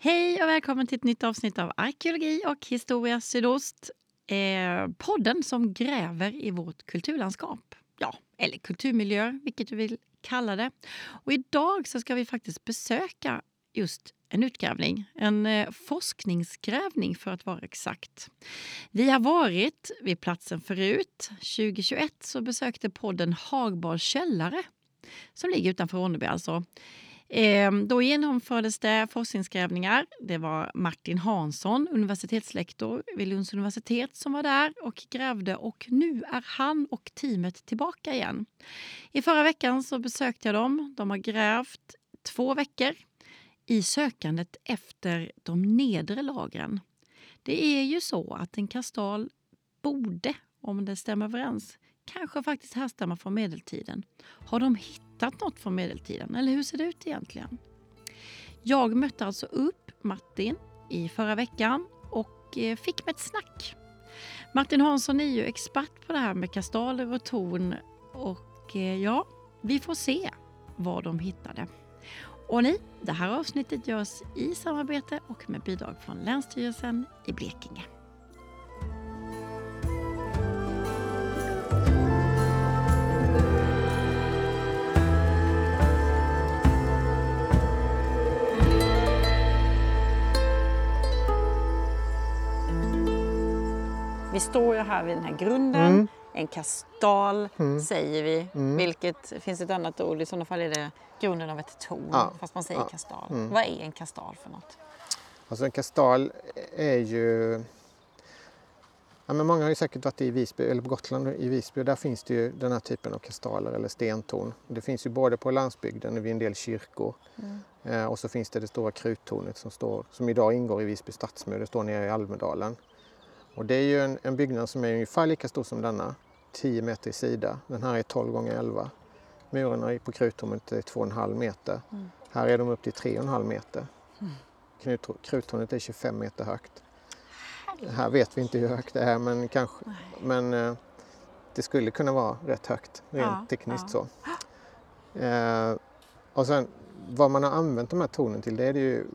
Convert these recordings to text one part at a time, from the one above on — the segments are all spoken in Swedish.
Hej och välkommen till ett nytt avsnitt av Arkeologi och historia sydost. Eh, podden som gräver i vårt kulturlandskap. Ja, eller kulturmiljöer, vilket du vill kalla det. Och idag så ska vi faktiskt besöka just en utgrävning, en eh, forskningsgrävning för att vara exakt. Vi har varit vid platsen förut. 2021 så besökte podden Hagbads källare som ligger utanför Ronneby alltså. Ehm, då genomfördes det forskningsgrävningar. Det var Martin Hansson, universitetslektor vid Lunds universitet som var där och grävde och nu är han och teamet tillbaka igen. I förra veckan så besökte jag dem. De har grävt två veckor i sökandet efter de nedre lagren. Det är ju så att en kastal borde, om det stämmer överens, kanske faktiskt härstammar från medeltiden. Har de hittat något från medeltiden eller hur ser det ut egentligen? Jag mötte alltså upp Martin i förra veckan och eh, fick med ett snack. Martin Hansson är ju expert på det här med kastaler och torn och eh, ja, vi får se vad de hittade. Och ni, det här avsnittet görs i samarbete och med bidrag från Länsstyrelsen i Blekinge. Vi står ju här vid den här grunden. Mm. En kastal Mm. säger vi. Mm. Vilket finns ett annat ord. I sådana fall är det grunden av ett torn. Ja. Fast man säger Ja. kastal. Mm. Vad är en kastal för något? Alltså en kastal är ju... Ja, men många har ju säkert varit i Visby, eller på Gotland i Visby. Där finns det ju den här typen av kastaler eller stentorn. Det finns ju både på landsbygden vid en del kyrkor Mm. eh, och så finns det det stora kruttornet som, står, som idag ingår i Visby stadsmur. Det står nere i Almedalen. Och det är ju en, en byggnad som är ungefär lika stor som denna, 10 meter i sida. Den här är 12 gånger 11. Murarna på kruttornet är 2,5 meter. Mm. Här är de upp till 3,5 meter. Mm. Kruttornet är 25 meter högt. Här vet vi inte hur högt det är men, kanske, Nej. men eh, det skulle kunna vara rätt högt rent Ja, tekniskt ja. så. Eh, och sen vad man har använt de här tornen till det är det ju,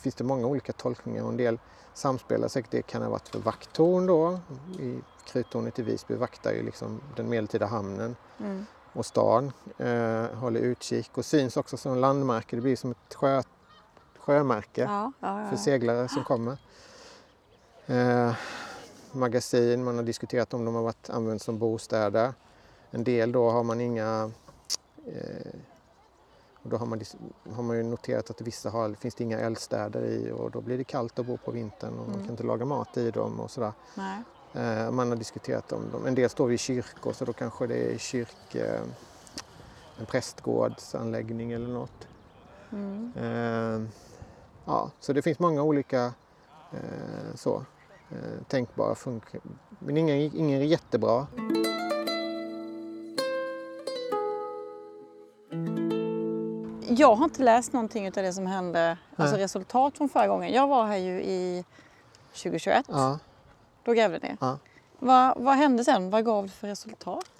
finns det många olika tolkningar och en del samspelar säkert. Det kan ha varit för vakttorn då. I Kruttornet i Visby vaktar ju liksom den medeltida hamnen Mm. och stan. Eh, håller utkik och syns också som landmärke. Det blir som ett sjö, sjömärke Ja, ja, ja. för seglare som kommer. Eh, magasin, man har diskuterat om de har varit använts som bostäder. En del då har man inga eh, och då har man, har man ju noterat att vissa har, finns det inga eldstäder i och då blir det kallt att bo på vintern och man Mm. kan inte laga mat i dem och sådär. Nej. Eh, man har diskuterat om dem. En del står vid kyrkor så då kanske det är kyrk, eh, en prästgårdsanläggning eller något. Mm. Eh, ja, så det finns många olika eh, så, eh, tänkbara funktioner. Men ingen, ingen är jättebra. Jag har inte läst någonting av det som hände, alltså Nej. resultat från förra gången. Jag var här ju i 2021. Ja, Då grävde ni. Ja. Vad, vad hände sen? Vad gav det för resultat?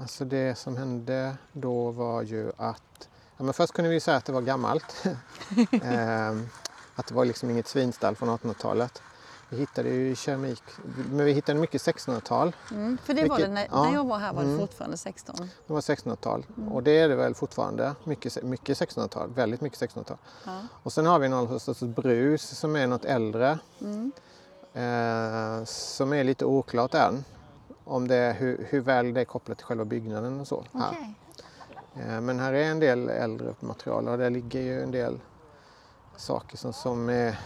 alltså det som hände då var ju att ja, men först kunde vi säga att det var gammalt. eh, att det var liksom inget svinstall från 1800-talet. Vi hittade ju keramik, men vi hittade mycket 1600-tal. Mm. För det var det när, ja. när jag var här var det Mm. fortfarande 16. Det var 1600-tal Mm. och det är det väl fortfarande. Mycket, mycket 1600-tal, väldigt mycket 1600-tal. Ja. Och sen har vi någon sorts brus som är något äldre. Mm. eh, som är lite oklart än. Om det hur, hur väl det är kopplat till själva byggnaden och så. Här. Okej. Eh, men här är en del äldre material och där ligger ju en del saker som, som, är,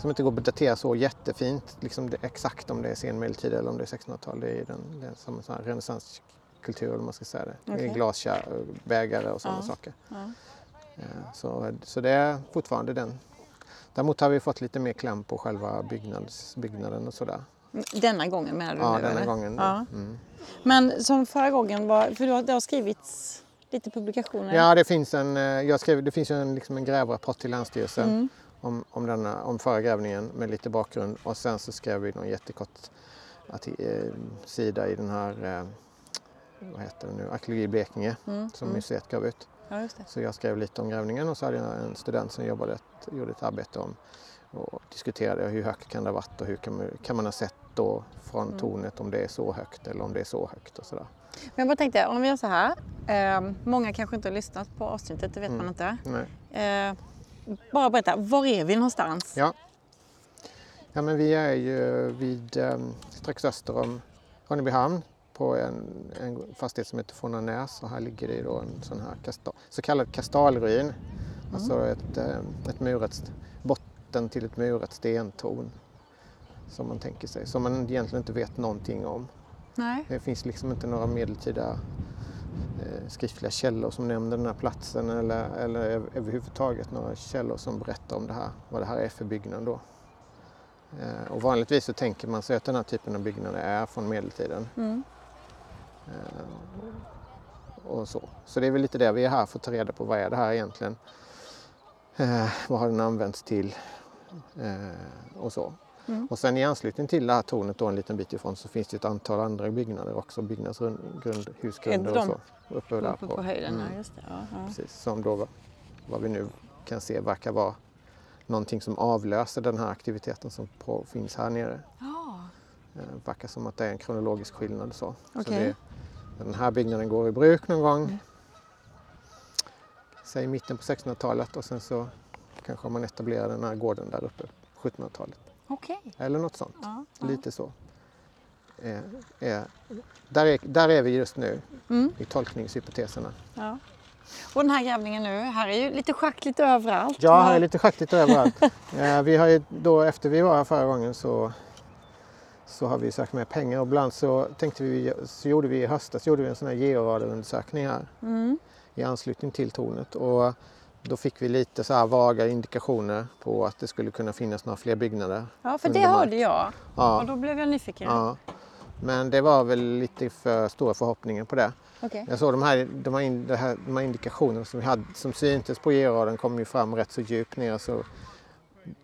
som inte går att datera så jättefint. Liksom det, exakt om det är senmedeltid eller om det är 1600-tal. Det är, den, är som en renässanskultur eller man ska säga det. Det Okej. är glaskärl, bägare och sådana Ja. saker. Ja. Eh, Så, så det är fortfarande den. Däremot har vi fått lite mer kläm på själva byggnads, byggnaden och sådär. Denna gången menar du Ja, nu? denna eller? gången. Ja. Mm. Men som förra gången, var, för det har, det har skrivits lite publikationer. Ja, det finns en, eh, jag skrev, det finns en, liksom en grävrapport till Länsstyrelsen Mm. Om, om, denna, om förra grävningen med lite bakgrund och sen så skrev vi någon jättekort eh, sida i den här, eh, vad heter det nu, Arkeologi Blekinge Mm. som Mm. museet gav ut. Ja. Så jag skrev lite om grävningen och så hade jag en student som jobbade ett, gjorde ett arbete om och diskuterade hur högt kan det ha varit och hur kan man, kan man ha sett då från Mm. tornet om det är så högt eller om det är så högt och sådär. Men jag bara tänkte, om vi gör så här. Eh, många kanske inte har lyssnat på avsnittet, det vet Mm. man inte. Eh, bara berätta, var är vi någonstans? Ja. ja, men vi är ju vid eh, strax öster om Ronnebyhamn på en, en fastighet som heter Fånanäs och här ligger det då en sån här kasta, så kallad kastalruin. Alltså ett, eh, ett murat, botten till ett murat stentorn som man tänker sig, som man egentligen inte vet någonting om. Nej. Det finns liksom inte några medeltida skriftliga källor som nämner den här platsen eller, eller över- överhuvudtaget några källor som berättar om det här, vad det här är för byggnad då. Eh, och vanligtvis så tänker man sig att den här typen av byggnader är från medeltiden. Mm. Eh, och så. så det är väl lite det vi är här för att ta reda på vad är det här egentligen? Eh, vad har den använts till? Eh, och så. Mm. Och sen i anslutning till det här tornet då en liten bit ifrån så finns det ett antal andra byggnader också, byggnadsgrundhusgrunder Är det och så. Uppe där Uppe på, höjden, Mm. just det. Ja, ja. Precis, som då vad- vi nu kan se verkar vara någonting som avlöser den här aktiviteten som på, finns här nere. Ja. Det verkar som att det är en kronologisk skillnad. Så. så Okej. det, den här byggnaden går i bruk någon gång, Mm. säg mitten på 1600-talet och sen så kanske man etablerar den här gården där uppe på 1700-talet. Okej. Eller något sånt. Ja. Lite så. Eh, eh, där, är, där är vi just nu Mm. i tolkningshypoteserna. Ja. Och den här grävningen nu, här är ju lite schackligt överallt. Ja, här är lite schackigt överallt. eh, vi har då efter vi var här förra gången så, så har vi sökt mer pengar och ibland så tänkte vi, så gjorde vi i höstas gjorde vi en sån här georadarundersökning här Mm. i anslutning till tornet och då fick vi lite så vaga indikationer på att det skulle kunna finnas några fler byggnader. Ja, för det mark. hörde jag. Ja, Och då blev jag nyfiken. ja. Men det var väl lite för stora förhoppningar på det. Okej. Jag såg de här, de här, in- det här, de här indikationerna som, vi hade, som syntes på georaden kom ju fram rätt så djupt ner, så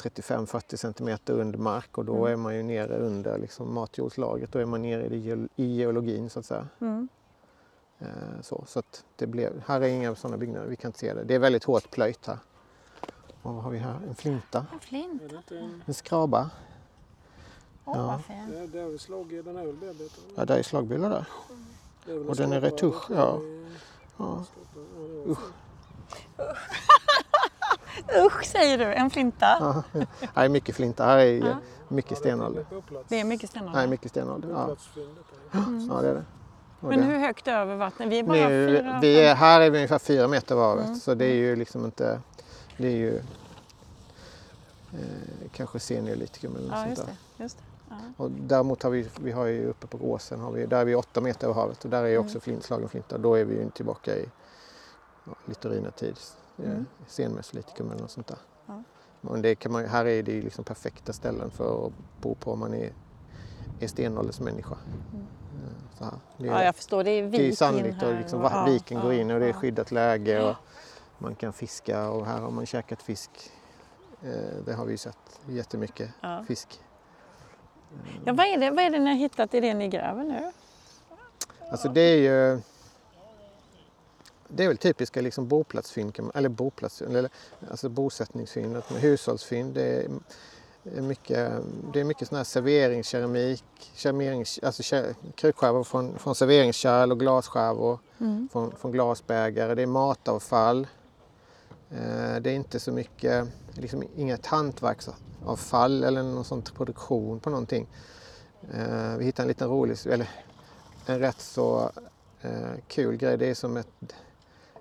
35-40 centimeter under mark och då Mm. är man ju nere under liksom matjordslagret. Då är man nere i, det i geologin så att säga. Mm. Eh, så så att det blev, här är inga sådana byggnader, vi kan inte se det. Det är väldigt hårt plöjt här. Och vad har vi här? En flinta, En flint. Är det inte en... en skraba. Åh, Ja. vad fint. Ja, det är väl slag, den är väl bearbetad? Ja, där är slagbilar där. Väl Och en den är retusch, ja. Ja. Var Usch säger du, en flinta. Ja. Här är mycket flinta, här är Ja. mycket stenålder. Det är mycket. Här är mycket stenålder. Ja. Ja, det är det. Men hur högt över vattnet? Vi är bara nu, fyra... vi är, här är vi ungefär fyra meter över havet Mm. så det är ju liksom inte... Det är ju eh, kanske seniorlitikum eller något Ja, sånt där. det. Just det. Ja. Och däremot har vi, vi har ju uppe på Gåsen, har vi, där är vi åtta meter över havet och där är ju också Mm. flint, slagen flinta. Då är vi ju tillbaka i ja, litorina-tid, eh, Mm. senmesolitikum eller något sånt där. Ja. Men det kan man, här är det ju liksom perfekta ställen för att bo på om man är, är stenåldersmänniska. Mm. Så. Det är- ja, jag förstår. Det är det är sannolikt och här liksom, och- va- ja, viken går in och det är skyddat läge och man kan fiska och här har man käkat fisk. Eh, Det har vi ju sett jättemycket Ja. fisk. Ja, vad, är det, vad är det ni har hittat i det ni gräver nu? Alltså det är ju det är väl typiska liksom boplatsfynd, eller boplatsfynd, eller alltså bosättningsfynd, hushållsfynd. Det är, är mycket, det är mycket sån här serveringskeramik, serverings, alltså kä- krukskärvor från, från serveringskärl och glasskärvor. Mm. från, från glasbägare, det är matavfall. Eh, det är inte så mycket, liksom inget hantverksavfall eller någon sån produktion på någonting. Eh, vi hittade en liten rolig, eller en rätt så eh, kul grej. Det är som ett,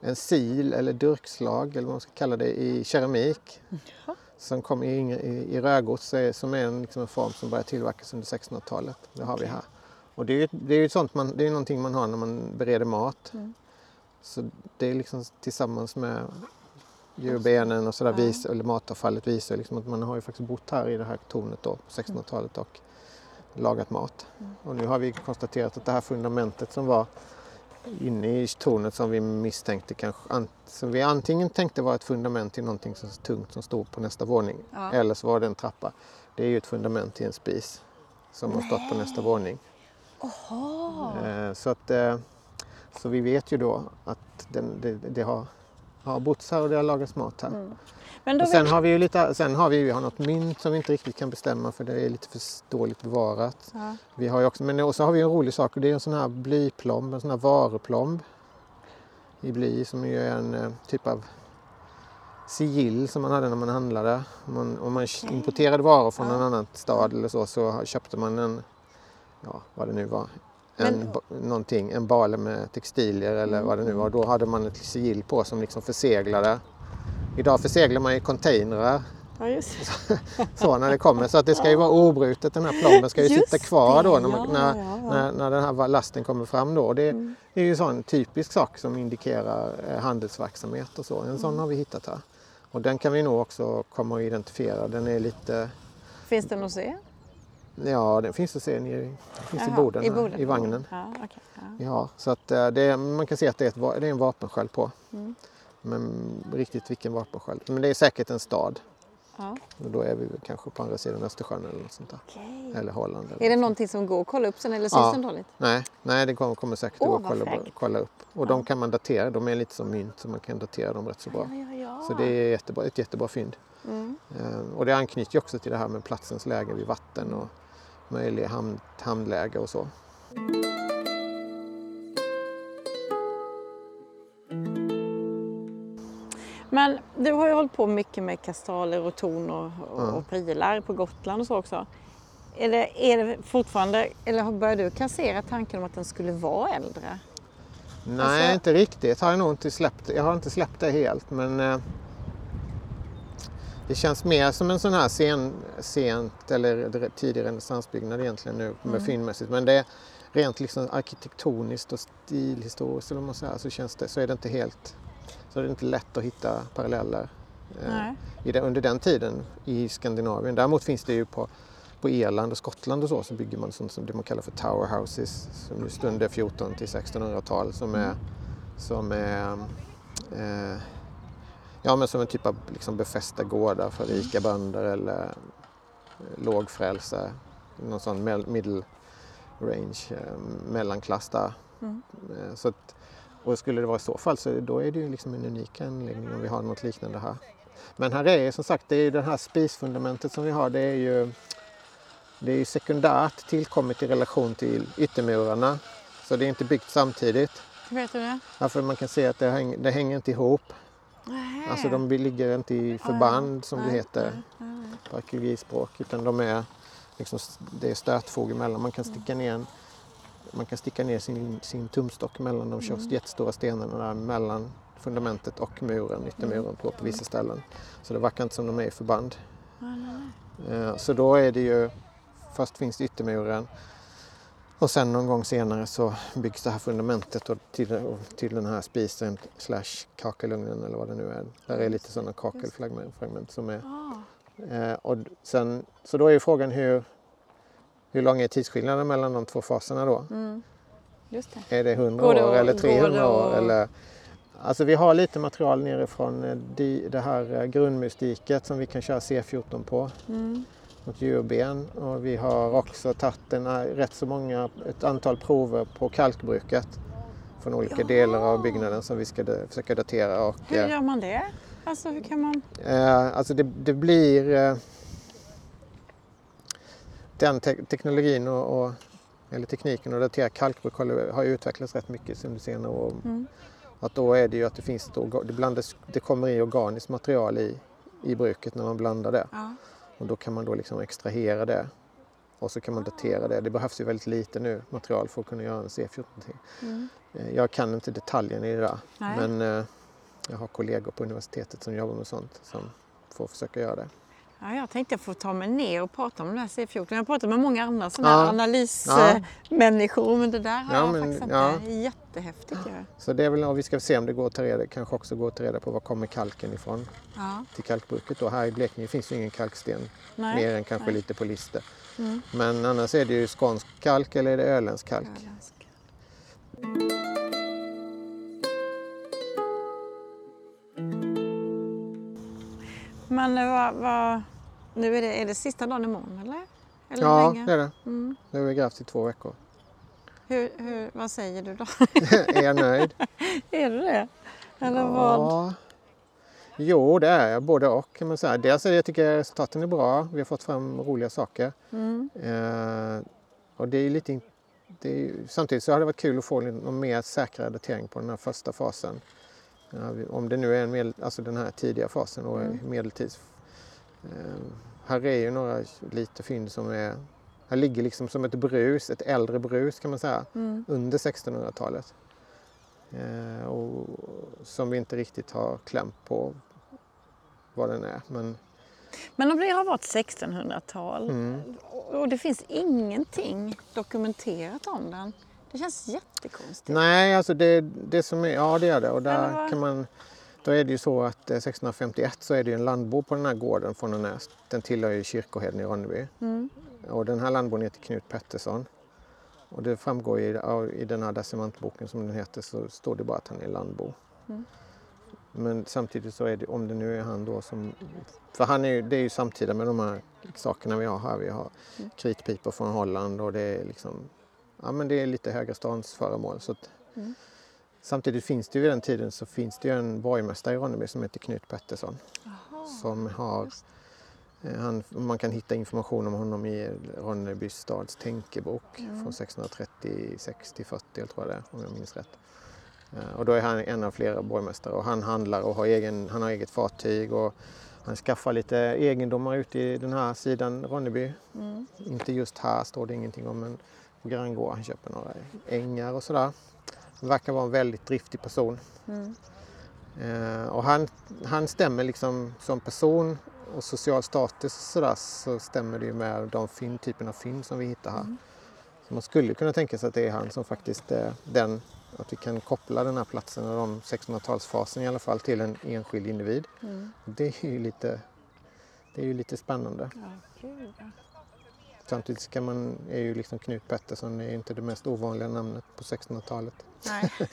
en sil eller durkslag eller vad man ska kalla det i keramik. Jaha. Som kom i, i, i rödgods eh, som är en, liksom en form som började tillverkas under 1600-talet. Det har vi här. Och det är ju det är ju sånt man, det är någonting man har när man bereder mat. Mm. Så det är liksom tillsammans med djurbenen och sådär, vis, eller matavfallet visar liksom att man har ju faktiskt bott här i det här tornet då på 1600-talet och lagat mat. Mm. Och nu har vi konstaterat att det här fundamentet som var inne i tornet som vi misstänkte kanske, an, som vi antingen tänkte var ett fundament till någonting så tungt som stod på nästa våning Ja. eller så var det en trappa. Det är ju ett fundament till en spis som har stått på nästa våning. Eh, Så, att, eh, så vi vet ju då att den, det, det har har bott här och det har lagats mat här. Mm. Men då Och sen vet- har vi ju lite, sen har vi ju vi har något mynt som vi inte riktigt kan bestämma för det är lite för dåligt bevarat. ja. Vi har också, men och så har vi en rolig sak och det är en sån här blyplomb, en sån här varuplomb i bly som ju är en eh, typ av sigill som man hade när man handlade. Om man, om man importerade varor från Ja. en annan stad eller så så köpte man en, ja vad det nu var, en, någonting, en bale med textilier eller Mm, vad det nu var. Då hade man ett sigill på som liksom förseglade. Idag förseglar man i containrar ja, just så när det kommer. Så att det ska ju vara obrutet, den här plomben ska ju Just sitta kvar då när, man, ja, när, ja. När, när den här lasten kommer fram då. Det Mm. är ju en sån typisk sak som indikerar eh, handelsverksamhet och så. En Mm. sån har vi hittat här. Och den kan vi nog också komma att identifiera. Den är lite, Finns den att se? ja den finns att se nere i, den finns i Jaha, boden, i, boden. i vagnen. Ja, okej, ja. Ja, så att eh, det, man kan se att det är, ett, det är en vapensköld på. Mm. Men riktigt vilken vapensköld. Men det är säkert en stad. Ja. Och då är vi kanske på andra sidan Östersjön eller något sånt där. Okej. Eller Holland. Eller Är det någonting som går att kolla upp sen eller syns Ja. den dåligt? Nej, nej det kommer, kommer säkert att gå att kolla, kolla upp. Och de kan man datera, de är lite som mynt så man kan datera dem rätt så bra. Ja, ja, ja. Så det är jättebra, ett jättebra fynd. Mm. Eh, och det anknyter ju också till det här med platsens läge vid vatten och möjliga hamn, hamnläge och så. Men du har ju hållit på mycket med kastaler och torn och, och, Ja. och pilar på Gotland och så också. Är det, är det fortfarande, eller börjar du kassera tanken om att den skulle vara äldre? Nej, Alltså- inte riktigt. Har jag, nog inte släppt, jag har inte släppt det helt men eh, det känns mer som en sån här sen, sent eller tidig renässansbyggnad egentligen nu med Mm. fyndmässigt. Men det är rent liksom arkitektoniskt och stilhistoriskt eller man säger, så, känns det, så är det inte helt så är det inte lätt att hitta paralleller eh, under den tiden i Skandinavien. Däremot finns det ju på, på Irland och Skottland och så, så bygger man sånt som det man kallar för tower houses som just under 14 till 1600-tal som är, som är eh, ja, men som en typ av liksom befästa gårdar för rika bönder eller eh, lågfrälse, någon sån middle range, eh, mellanklass där. Mm. Eh, så att, och skulle det vara i så fall så då är det ju liksom en unik anläggning om vi har något liknande här. Men här är som sagt, det är ju det här spisfundamentet som vi har, det är ju det är ju sekundärt tillkommet i relation till yttermurarna. Så det är inte byggt samtidigt. Hur vet du det? Därför man kan se att det, häng, det hänger inte ihop. Nej. Alltså de ligger inte i förband som det heter på arkeologispråk utan de är liksom, det är stötfog emellan. Man kan sticka ner, en, man kan sticka ner sin, sin tumstock mellan de Mm. jättestora stenarna där mellan fundamentet och muren, yttermuren på, på vissa ställen. Så det verkar inte som de är i förband. Eh, Så då är det ju, först finns det yttermuren och sen någon gång senare så byggs det här fundamentet och till, och till den här spisen slash kakelugnen eller vad det nu är. Där är lite sådana kakelfragment som är Ah. Eh, och sen, så då är ju frågan hur, hur lång är tidsskillnaden mellan de två faserna då? Mm. Just det. Är det 100 Går det år att- eller går 300 det år? Eller, alltså vi har lite material nerifrån eh, det här eh, grundmusdiket som vi kan köra C14 på Mm. mot djurben och vi har också tagit en, rätt så många, ett antal prover på kalkbruket från olika Jaha. delar av byggnaden som vi ska försöka datera. Och, Hur eh, gör man det? Alltså hur kan man... Eh, alltså det, det blir... Eh, den te- teknologin och, och, eller tekniken att datera kalkbruk har, har utvecklats rätt mycket under senare år. Mm. Att då är det ju att det finns ett det, blandas, det kommer i organiskt material i, i bruket när man blandar det. Ja. Och då kan man då liksom extrahera det och så kan man datera det. Det behövs ju väldigt lite nu material för att kunna göra en C14. -ting. Mm. Eh, Jag kan inte detaljerna i det där Nej. men eh, jag har kollegor på universitetet som jobbar med sånt som får försöka göra det. Ja, jag tänkte få ta mig ner och prata om den här C14. Jag har pratat med många andra sådana Ja. här Ja. analysmänniskor men det där har Ja, jag men- faktiskt inte. ja. Jättehäftigt ju. Så det är väl, och vi ska se om det går att ta reda, kanske också går att ta reda på var kommer kalken ifrån Ja. till kalkbruket. Då. Här i Blekinge finns ju ingen kalksten, Nej. mer än kanske nej. lite på lister. Mm. Men annars är det ju skånsk kalk eller är det öländsk kalk. Öländsk. Men vad, vad, nu är det, är det sista dagen imorgon eller? eller Ja, länge? det är det. Mm. Nu har vi grävt i två veckor. Hur, hur, vad säger du då? är jag nöjd? är du det? Eller vad? Ja, Jo, det är jag. Både och kan man säga. Dels är jag tycker resultaten är bra. Vi har fått fram roliga saker. Mm. Eh, och det är lite, det är, samtidigt så har det varit kul att få någon mer säkrare datering på den här första fasen. Vi- om det nu är en medel, alltså den här tidiga fasen och Mm. medeltids. Eh, här är ju några lite fynd som är, här ligger liksom som ett brus, ett äldre brus kan man säga, Mm. under 1600-talet. Eh, och som vi inte riktigt har kläm på vad den är. Men, Men om det har varit 1600-tal mm. och det finns ingenting dokumenterat om den. Det känns jättekonstigt. Nej, alltså det, det som är, ja det är det. Och där vad? kan man, då är det ju så att eh, 1651 så är det en landbo på den här gården från Näs. Den tillhör ju kyrkoherden i Ronneby. Mm. Och den här landbon heter Knut Pettersson. Och det framgår ju av- i den här decimantboken som den heter så står det bara att han är landbo. Mm. Men samtidigt så är det, om det nu är han då som... För han är ju, det är ju samtida med de här sakerna vi har här. Vi har Mm. kritpipor från Holland och det är liksom... Ja men det är lite högreståndsföremål. Så att, Mm. Samtidigt finns det ju vid den tiden så finns det ju en borgmästare i Ronneby som heter Knut Pettersson. Som har, eh, han, man kan hitta information om honom i Ronneby stads tänkebok från 1636 till 40 jag tror jag det är, om jag minns rätt. Eh, Och då är han en av flera borgmästare och han handlar och har, egen, han har eget fartyg och han skaffar lite egendomar ute i den här sidan Ronneby. Mm. Inte just här står det ingenting om men på granngård han köper några ängar och sådär. Verkar vara en väldigt driftig person. Mm. Eh, och han, han stämmer liksom som person och social status och sådär så stämmer det ju med de fynd, typen av fynd som vi hittar här. Så man skulle kunna tänka sig att det är han som faktiskt är den, att vi kan koppla den här platsen och de 1600-talsfasen i alla fall till en enskild individ. Mm. Det är ju lite, det är ju lite spännande. Ja. Samtidigt ska man, är ju liksom Knut Pettersson är ju inte det mest ovanliga namnet på 1600-talet. Nej.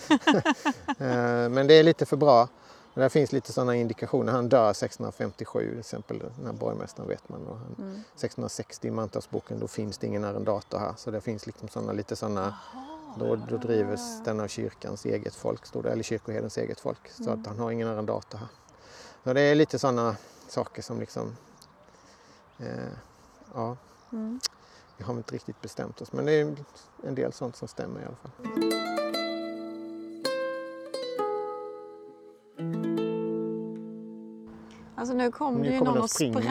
Eh, Men det är lite för bra. Och där finns lite sådana indikationer. Han dör 1657 till exempel, den här borgmästaren vet man. Och han, Mm. 1660 i mantalsboken då finns det ingen arrendator här. Så det finns liksom såna, lite sådana, då, då drivs den av kyrkans eget folk, stod det, eller kyrkoherdens eget folk. Så att han har ingen arrendator här. Så det är lite sådana saker som liksom, eh, ja, Mm. Vi har inte riktigt bestämt oss. Men det är en del sånt som stämmer i alla fall. Alltså nu kom det ju någon och sprang Oj,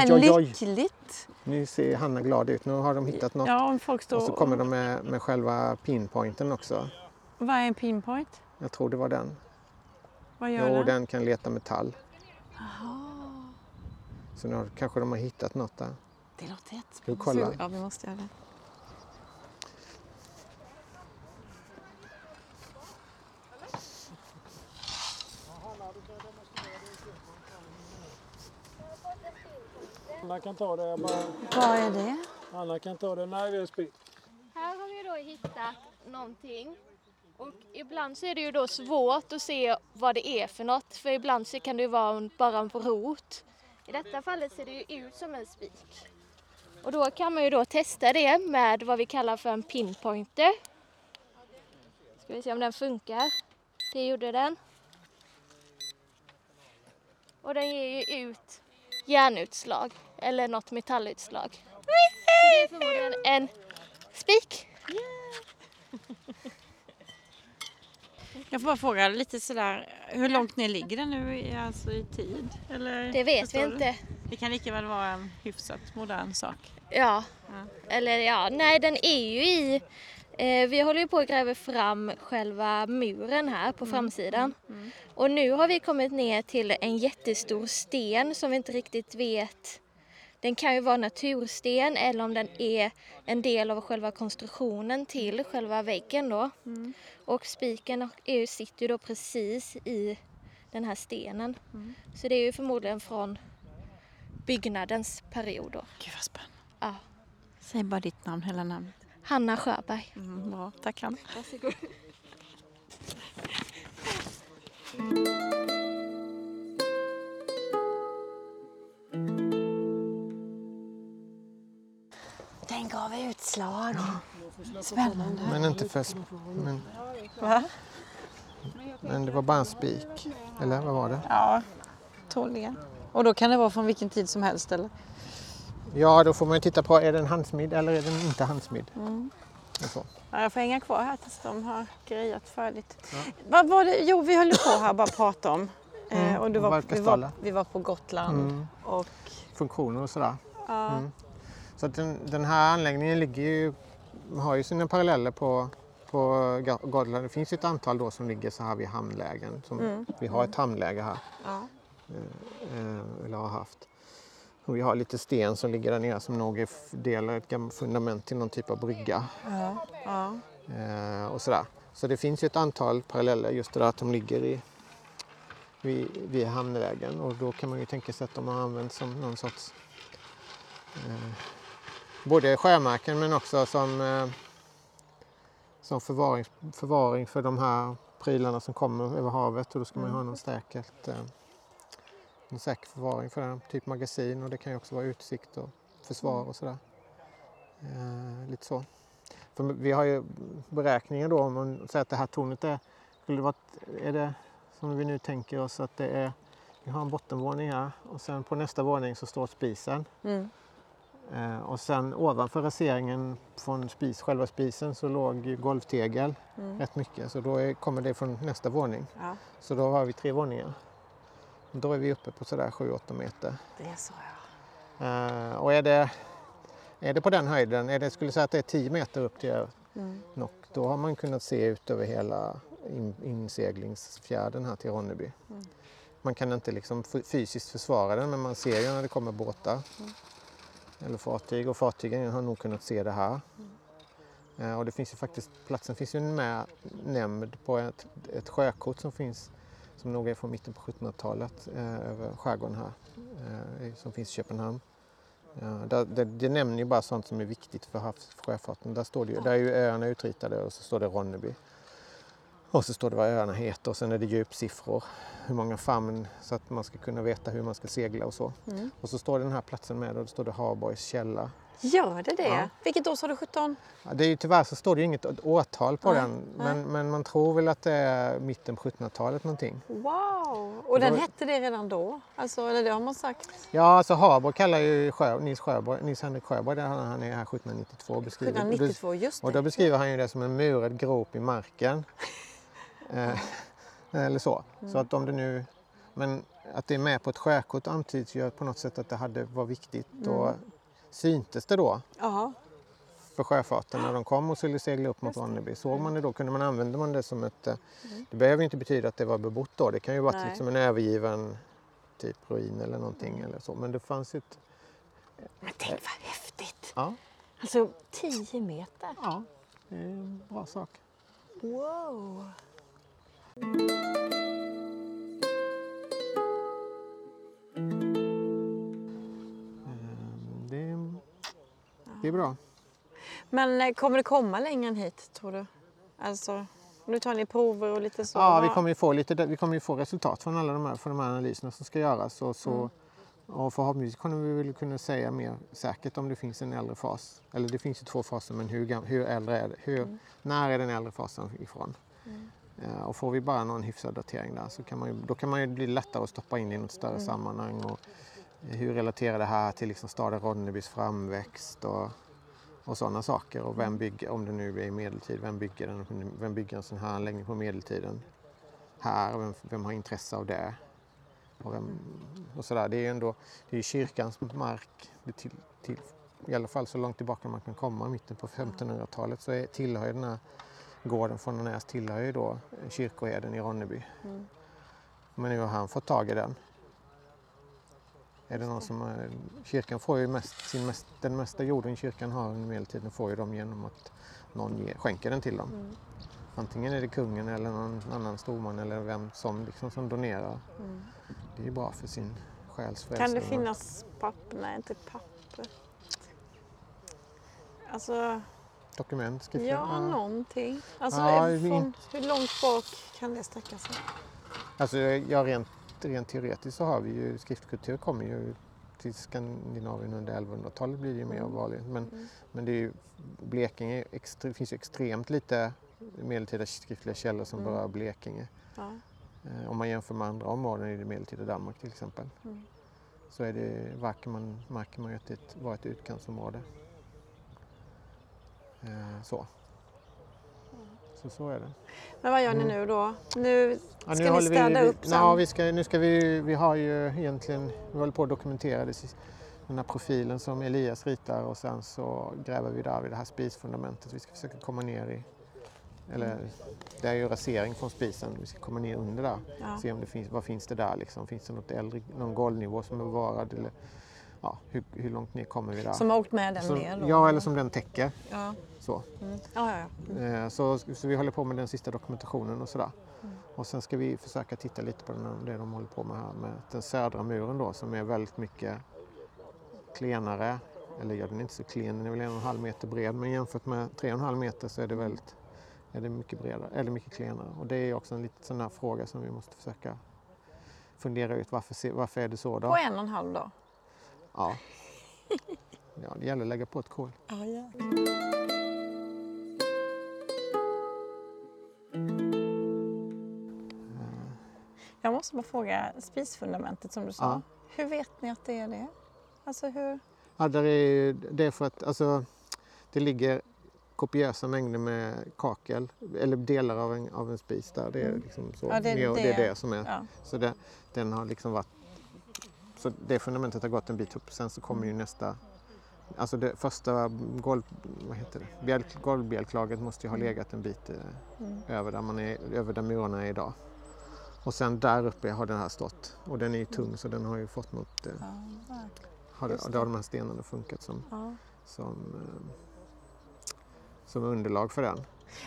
sen oj, oj. lyckligt. Nu ser Hanna glad ut. Nu har de hittat något. Ja, om folk står... Och så kommer de med, med själva pinpointen också. Vad är en pinpoint? Jag tror det var den. Vad gör Jo, den? den kan leta metall. Jaha, Så nu kanske de har hittat något där. Det låter jättespännande. vi kolla? Ja, vi måste göra det. Anna kan ta det. Bara, Vad är det? Anna kan ta det. Nej, vi är spik. Här har vi då hittat någonting. Och ibland så är det ju då svårt att se vad det är för något. För ibland så kan det ju vara en- bara en rot. I detta fallet ser det ju ut som en spik. Och då kan man ju då testa det med vad vi kallar för en pinpointer. Ska vi se om den funkar. Det gjorde den. Och den ger ju ut järnutslag eller något metallutslag. Så det är förmodligen en spik. Jag får bara fråga lite sådär, hur långt ner ligger den nu i, alltså i tid? Eller, Det vet vi du? inte. Det kan lika väl vara en hyfsat modern sak. Ja. Ja. Eller ja, nej den är ju i... Eh, vi håller ju på att gräva fram själva muren här på framsidan. Och nu har vi kommit ner till en jättestor sten som vi inte riktigt vet. Den kan ju vara natursten eller om den är en del av själva konstruktionen till själva väggen då. Och spiken är ju, sitter ju då precis i den här stenen. Så det är ju förmodligen från byggnadens period då. Gud vad spännande. Ja. Säg bara ditt namn, hela namnet. Hanna Sjöberg. Mm, bra, tack Hanna. Varsågod. Den gav utslag. Spännande. Men inte för... Men, Va? men det var bara en spik. Eller vad var det? Ja, otåliga. Och då kan det vara från vilken tid som helst eller? Ja, då får man ju titta på, är den handsmidd eller är den inte handsmidd? Mm. Ja, jag får hänga kvar här tills de har grejat färdigt. Vad var det? Jo, vi höll på här bara prata om. Mm, Eh, och du var, vi, var, vi var på Gotland. Mm. Och, Funktioner och sådär. ja, Mm. Så den, den här anläggningen ligger ju, har ju sina paralleller på, på Gotland. Det finns ett antal då som ligger så här vid hamnlägen. Som Mm. Vi har ett hamnläge här, ja. eh, eller har haft. Och vi har lite sten som ligger där nere som nog är del av ett gammalt fundament till någon typ av brygga. Ja, ja. Eh, och sådär. Så det finns ju ett antal paralleller just det där att de ligger i, vid, vid hamnlägen och då kan man ju tänka sig att de har använts som någon sorts eh, både sjömärken men också som, eh, som förvaring, förvaring för de här prylarna som kommer över havet och då ska man ha någon säkert, eh, en säker förvaring för den, typ magasin och det kan ju också vara utsikt och försvar och sådär. Eh, lite så. För vi har ju beräkningar då om man säger att det här tornet är, skulle det vara, är det som vi nu tänker oss att det är, vi har en bottenvåning här och sen på nästa våning så står spisen. Mm. Eh, och sen ovanför raseringen från spis, själva spisen så låg golvtegel Mm. rätt mycket så då är, kommer det från nästa våning. ja. Så då har vi tre våningar. Då är vi uppe på sådär 7-8 meter. Det är så ja. Eh, och är det, är det på den höjden, är det, skulle säga att det är 10 meter upp till Mm. Nock, då har man kunnat se ut över hela in, inseglingsfjärden här till Ronneby. Mm. Man kan inte liksom fysiskt försvara den men man ser ju när det kommer båtar Mm eller fartyg och fartygen har nog kunnat se det här. Mm. Och det finns ju faktiskt, platsen finns ju med nämnd på ett, ett sjökort som finns som nog är från mitten på 1700-talet eh, över skärgården här eh, som finns i Köpenhamn. Ja, där, det, det nämner ju bara sånt som är viktigt för havssjöfarten. Där, står det ju, där är ju öarna utritade och så står det Ronneby. Och så står det vad öarna heter och sen är det djupsiffror, hur många famn så att man ska kunna veta hur man ska segla och så. Mm. Och så står den här platsen med och då står det Harborgs källa. Gör det det? Ja. Vilket år sa du? 17? Ja, det är ju, tyvärr så står det ju inget årtal på Nej, den men, men man tror väl att det är mitten på 1700-talet någonting. Wow! Och den Då- hette det redan då? Alltså, eller det har man sagt? Ja, alltså Harborg kallar ju Sjö, Nils, Sjöborg, Nils Henrik Sjöborg, där han, är här 1792 och beskriver. 1792, just Och då det. beskriver han ju det som en murad grop i marken. eh, eller så. Mm. Så att om det nu... Men att det är med på ett sjökort antyds ju på något sätt att det hade, var viktigt. Och Mm. syntes det då Ja. för sjöfarten när de kom och skulle segla upp mot Ronneby? Såg man det då? Kunde man använda man det som ett... eh, Det behöver inte betyda att det var bebott då. Det kan ju vara Mm. Liksom en övergiven typ ruin eller någonting eller så. Men det fanns ju ett... Men tänk vad häftigt! Ja, Alltså 10 meter. ja det är en bra sak. Wow! Eh, Det, det är bra. Men eh, kommer det komma längre än hit tror du? Alltså, nu tar ni prover och lite så. Ja, vi kommer ju få, lite, vi kommer ju få resultat från alla de här, från de här analyserna som ska göras. Och, så, Mm. och förhoppningsvis kommer vi väl kunna säga mer säkert om det finns en äldre fas. Eller det finns ju två faser, men hur, hur äldre är det? Hur, Mm. När är den äldre fasen ifrån? Eh, och får vi bara någon hyfsad datering där så kan man ju, då kan man ju bli lättare att stoppa in i något större Mm. sammanhang. Och eh, hur relaterar det här till liksom staden Ronnebys framväxt och, och sådana saker. Och Mm. vem bygger, om det nu är medeltid, vem bygger, den, vem bygger en sån här anläggning på medeltiden? Här, vem, vem har intresse av det? Och, vem, och sådär. Det är ju ändå det är kyrkans mark, det till, till, i alla fall så långt tillbaka man kan komma, mitten på 1500-talet, så är, tillhör den här gården från Näs tillhör ju då kyrkoherden i Ronneby. Mm. Men nu har han fått tag i den. Är det någon som, är- kyrkan får ju mest, sin mest, den mesta jorden kyrkan har under medeltiden får ju de genom att någon ger, skänker den till dem. Mm. Antingen är det kungen eller någon annan storman eller vem som, liksom, som donerar. Mm. Det är ju bra för sin själs Kan det finnas papper? Nej, inte papper. Alltså, Dokument, skriftliga? ja, någonting. Alltså, Ja, från, hur långt bak kan det sträcka sig? Alltså, ja, rent, rent teoretiskt så har vi ju skriftkultur kommer ju till Skandinavien under 1100-talet blir det ju mer Mm. vanligt. Men, Mm. men det är ju, Blekinge, extre, finns ju extremt lite medeltida skriftliga källor som Mm. berör Blekinge. Ja. Eh, om man jämför med andra områden i det medeltida Danmark till exempel. Mm. Så är det, märker man, märker man ju att det var ett utkantsområde. Eh, så. så. Så är det. Men vad gör ni Mm. nu då? Nu Ja, ska ni städa vi, upp sen? Ja, vi, ska, nu ska vi, vi har ju egentligen, vi håller på att dokumentera det, den här profilen som Elias ritar och sen så gräver vi där vid det här spisfundamentet. Vi ska försöka komma ner i, eller det är ju rasering från spisen, vi ska komma ner under där. Ja. Se om det finns, vad finns det där liksom, finns det något äldre, någon golvnivå som är bevarad eller ja, hur, hur långt ner kommer vi där? Som har åkt med den Så- ner då? ja, eller som den täcker. Ja, Så. mm. ja, ja. ja. Eh, Så, så vi håller på med den sista dokumentationen och sådär. Mm. Och sen ska vi försöka titta lite på den, det de håller på med här med den södra muren då som är väldigt mycket klenare. Eller ja, den är inte så klen, den är väl en och en halv meter bred men jämfört med tre och en halv meter så är det väldigt är det mycket bredare, eller mycket klenare. Och det är också en liten sån här fråga som vi måste försöka fundera ut varför, varför är det så då? På en och en halv dag? Ja. ja, det gäller att lägga på ett kol. Ja, ja. Jag måste bara fråga, spisfundamentet som du sa. Ja. Hur vet ni att det är det? Alltså hur? Ja, där är, det är för att alltså, det ligger kopiösa mängder med kakel, eller delar av en, av en spis där. Det är, liksom så, Ja, det ner- det, är det. det som är. Ja. Så det, den har liksom varit... Så det fundamentet har gått en bit upp. Sen så kommer ju nästa... Alltså det första golv, vad heter det? Bjälk, golvbjälklaget måste ju ha legat en bit eh, Mm. över, där man är, över där murarna är idag. Och sen där uppe har den här stått. Och den är ju tung så den har ju fått något... Eh, Ja, har, det, det. har de här stenarna funkat som ja. som, eh, som underlag för den.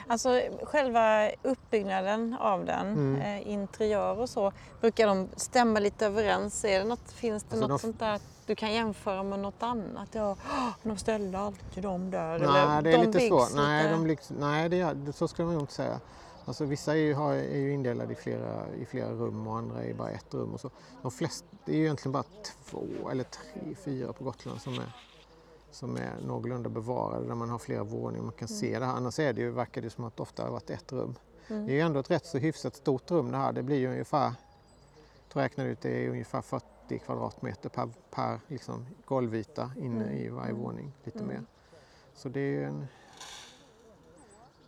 Alltså själva uppbyggnaden av den, Mm. eh, interiör och så, brukar de stämma lite överens? Är det något, finns det Alltså, något de- sånt där du kan jämföra med något annat? Ja, "Åh, de ställde alltid de där. Nej, eller det är de lite svårt. Nej, de byggs, nej det gör, så ska man nog inte säga. Alltså, vissa är ju, har, är ju indelade i flera, i flera rum och andra är bara ett rum. Och så. De flesta, det är ju egentligen bara två eller tre, fyra på Gotland som är, som är någorlunda bevarade där man har flera våningar man kan se det här. Annars är det ju, verkar det som att det ofta har varit ett rum. Mm. Det är ju ändå ett rätt så hyfsat stort rum det här. Det blir ju ungefär, jag räknade ut det är ungefär 40 kvadratmeter per, per liksom, golvyta inne Mm. i varje Mm. våning. Lite Mm. mer. Så det är ju en,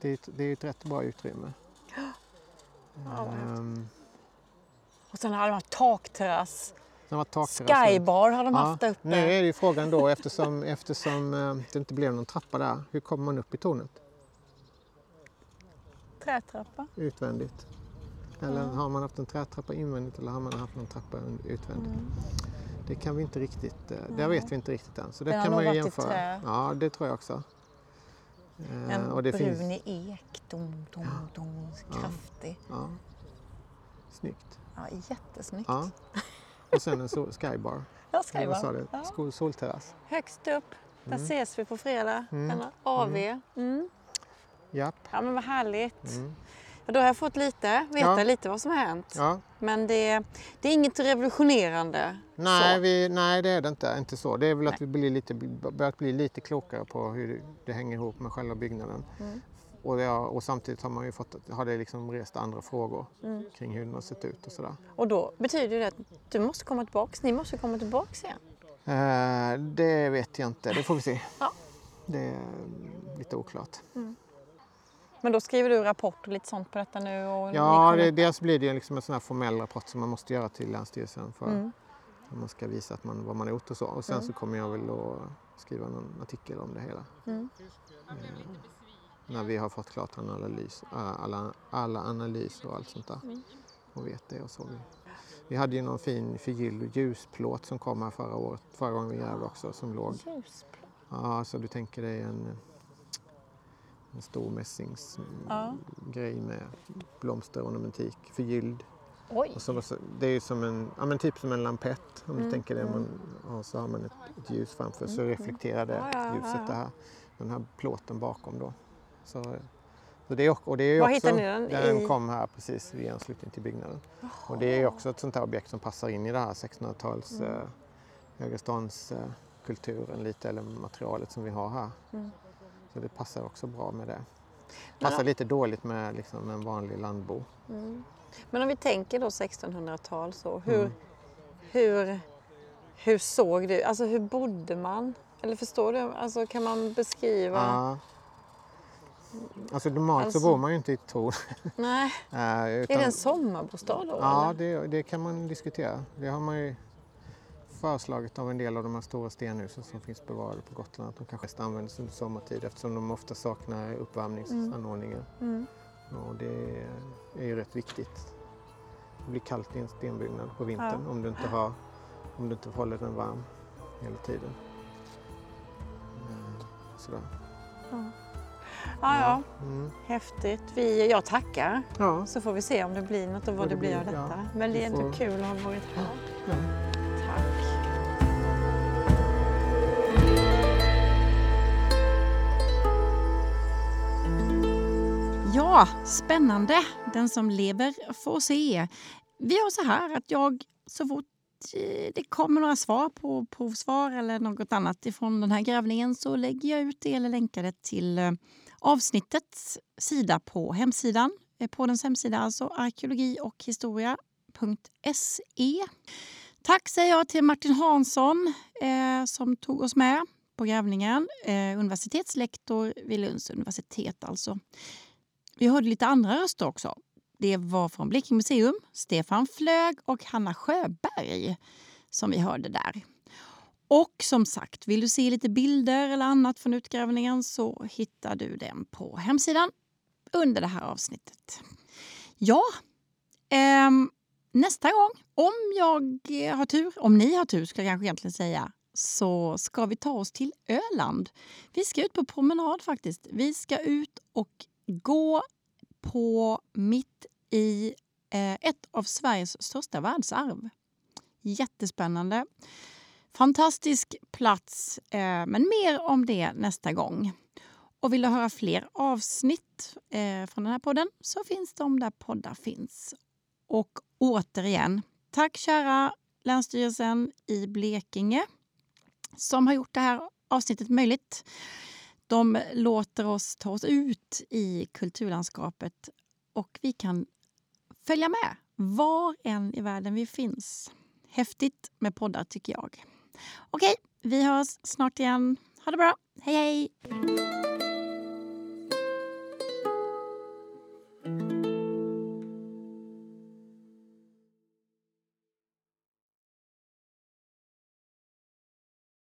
det är ett, det är ett rätt bra utrymme. Ja. Ehm, Och sen har de haft takterrass. Skybar har de Ja, haft där uppe. Nu är det ju frågan då eftersom, eftersom eh, det inte blev någon trappa där. Hur kommer man upp i tornet Trätrappa. utvändigt? Eller Ja. har man haft en trätrappa invändigt eller har man haft någon trappa utvändigt? Mm. Det kan vi inte riktigt, eh, det vet vi inte riktigt än. Så det Den kan man ju jämföra. trä. Ja, det tror jag också. Eh, En och brun finns, ek. Dom, dom, dom, Ja. kraftig. ja. Snyggt. Ja, jättesnyggt. Ja. Och sen en sol, skybar. Ja, du? Ja. Solterrass. Högst upp. Där Mm. ses vi på fredag. Mm. Den har AV. Mm. Japp. Ja, men vad härligt. Mm. Då har jag fått lite, veta Ja. lite vad som har hänt. Ja. Men det, det är inget revolutionerande. Nej, vi, nej, det är det inte. inte så. Det är väl Nej. att vi blir lite, börjat bli lite klokare på hur det, det hänger ihop med själva byggnaden. Mm. Och, det, och samtidigt har man ju fått, har det liksom rest andra frågor Mm. kring hur den har sett ut och sådär. Och då betyder det att du måste komma tillbaks. Ni måste komma tillbaks igen. Eh, det vet jag inte, det får vi se. Ja. Det är mm, lite oklart. Men då skriver du rapport och lite sånt på detta nu? Och Ja, det, dels blir det ju liksom en sån här formell rapport som man måste göra till Länsstyrelsen för Mm. att man ska visa att man, vad man har gjort och så. Och sen Mm. så kommer jag väl att skriva någon artikel om det hela. Mm. Eh, när vi har fått klart en analys, äh, alla, alla analyser och allt sånt där. Mm. Och vet det och så. Vi, hade ju någon fin förgylld ljusplåt som kom här förra året, förra gången vi grävde också som låg. Ja, så du tänker dig en, en stor mässingsgrej Ja. med blomster och ornamentik, förgylld. Oj! Och så, det är som en, ja, men typ som en lampett om Mm, du tänker mm. Man, och så har man ett, ett ljus framför så Mm, reflekterar det Ja, ja, ja, ljuset ja. det här, den här plåten bakom då. Så, så det är, och det är Var också, hittade ni den? Den I- kom här precis vid anslutning till byggnaden. Och det är ju också ett sånt här objekt som passar in i det här 1600-tals Mm. eh, Högrestånds eh, lite eller materialet som vi har här. Mm. Så det passar också bra med det. Passar lite dåligt med liksom, en vanlig landbo. Men om vi tänker då 1600-tal så, hur, Mm. hur, hur såg du, alltså hur bodde man? Eller förstår du, alltså kan man beskriva? Ja. Alltså normalt Alltså- så bor man ju inte i ett torn. Nej, Eh, är utan- det en sommarbostad då? Ja, det, det kan man diskutera. Det har man ju föreslagit av en del av de här stora stenhusen som finns bevarade på Gotland att de kanske används under sommartid eftersom de ofta saknar uppvärmningsanordningar. Mm. Och det är ju rätt viktigt. Det blir kallt i en stenbyggnad på vintern om, du inte har, om du inte håller den varm hela tiden. Eh, Sådär. Ja, ja, Mm. häftigt. Vi, jag tackar. Ja. Så får vi se om det blir något och vad det det blir av blir, ja. detta. Men det är ändå får- kul att ha varit här. ja. Tack. Ja, spännande. Den som lever får se. Vi gör så här att jag så fort eh, det kommer några svar på provsvar eller något annat ifrån den här grävningen så lägger jag ut det eller länkar det till eh, avsnittets sida på hemsidan. Eh, poddens hemsida alltså arkeologi och historia.se. Tack säger jag till Martin Hansson eh, som tog oss med på grävningen. Eh, universitetslektor vid Lunds universitet alltså. Vi hörde lite andra röster också. Det var från Blekinge museum, Stefan Flög och Hanna Sjöberg som vi hörde där. Och som sagt, vill du se lite bilder eller annat från utgrävningen så hittar du den på hemsidan under det här avsnittet. Ja, ehm, nästa gång, om jag har tur, om ni har tur ska jag kanske egentligen säga, så ska vi ta oss till Öland. Vi ska ut på promenad faktiskt. Vi ska ut och gå på mitt i eh, ett av Sveriges största världsarv. Jättespännande. Fantastisk plats, eh, men mer om det nästa gång. Och vill du höra fler avsnitt eh, från den här podden så finns de där poddar finns. Och återigen, tack kära Länsstyrelsen i Blekinge som har gjort det här avsnittet möjligt. De låter oss ta oss ut i kulturlandskapet och vi kan följa med var än i världen vi finns. Häftigt med poddar tycker jag. Okej, vi hörs snart igen. Ha det bra. Hej hej!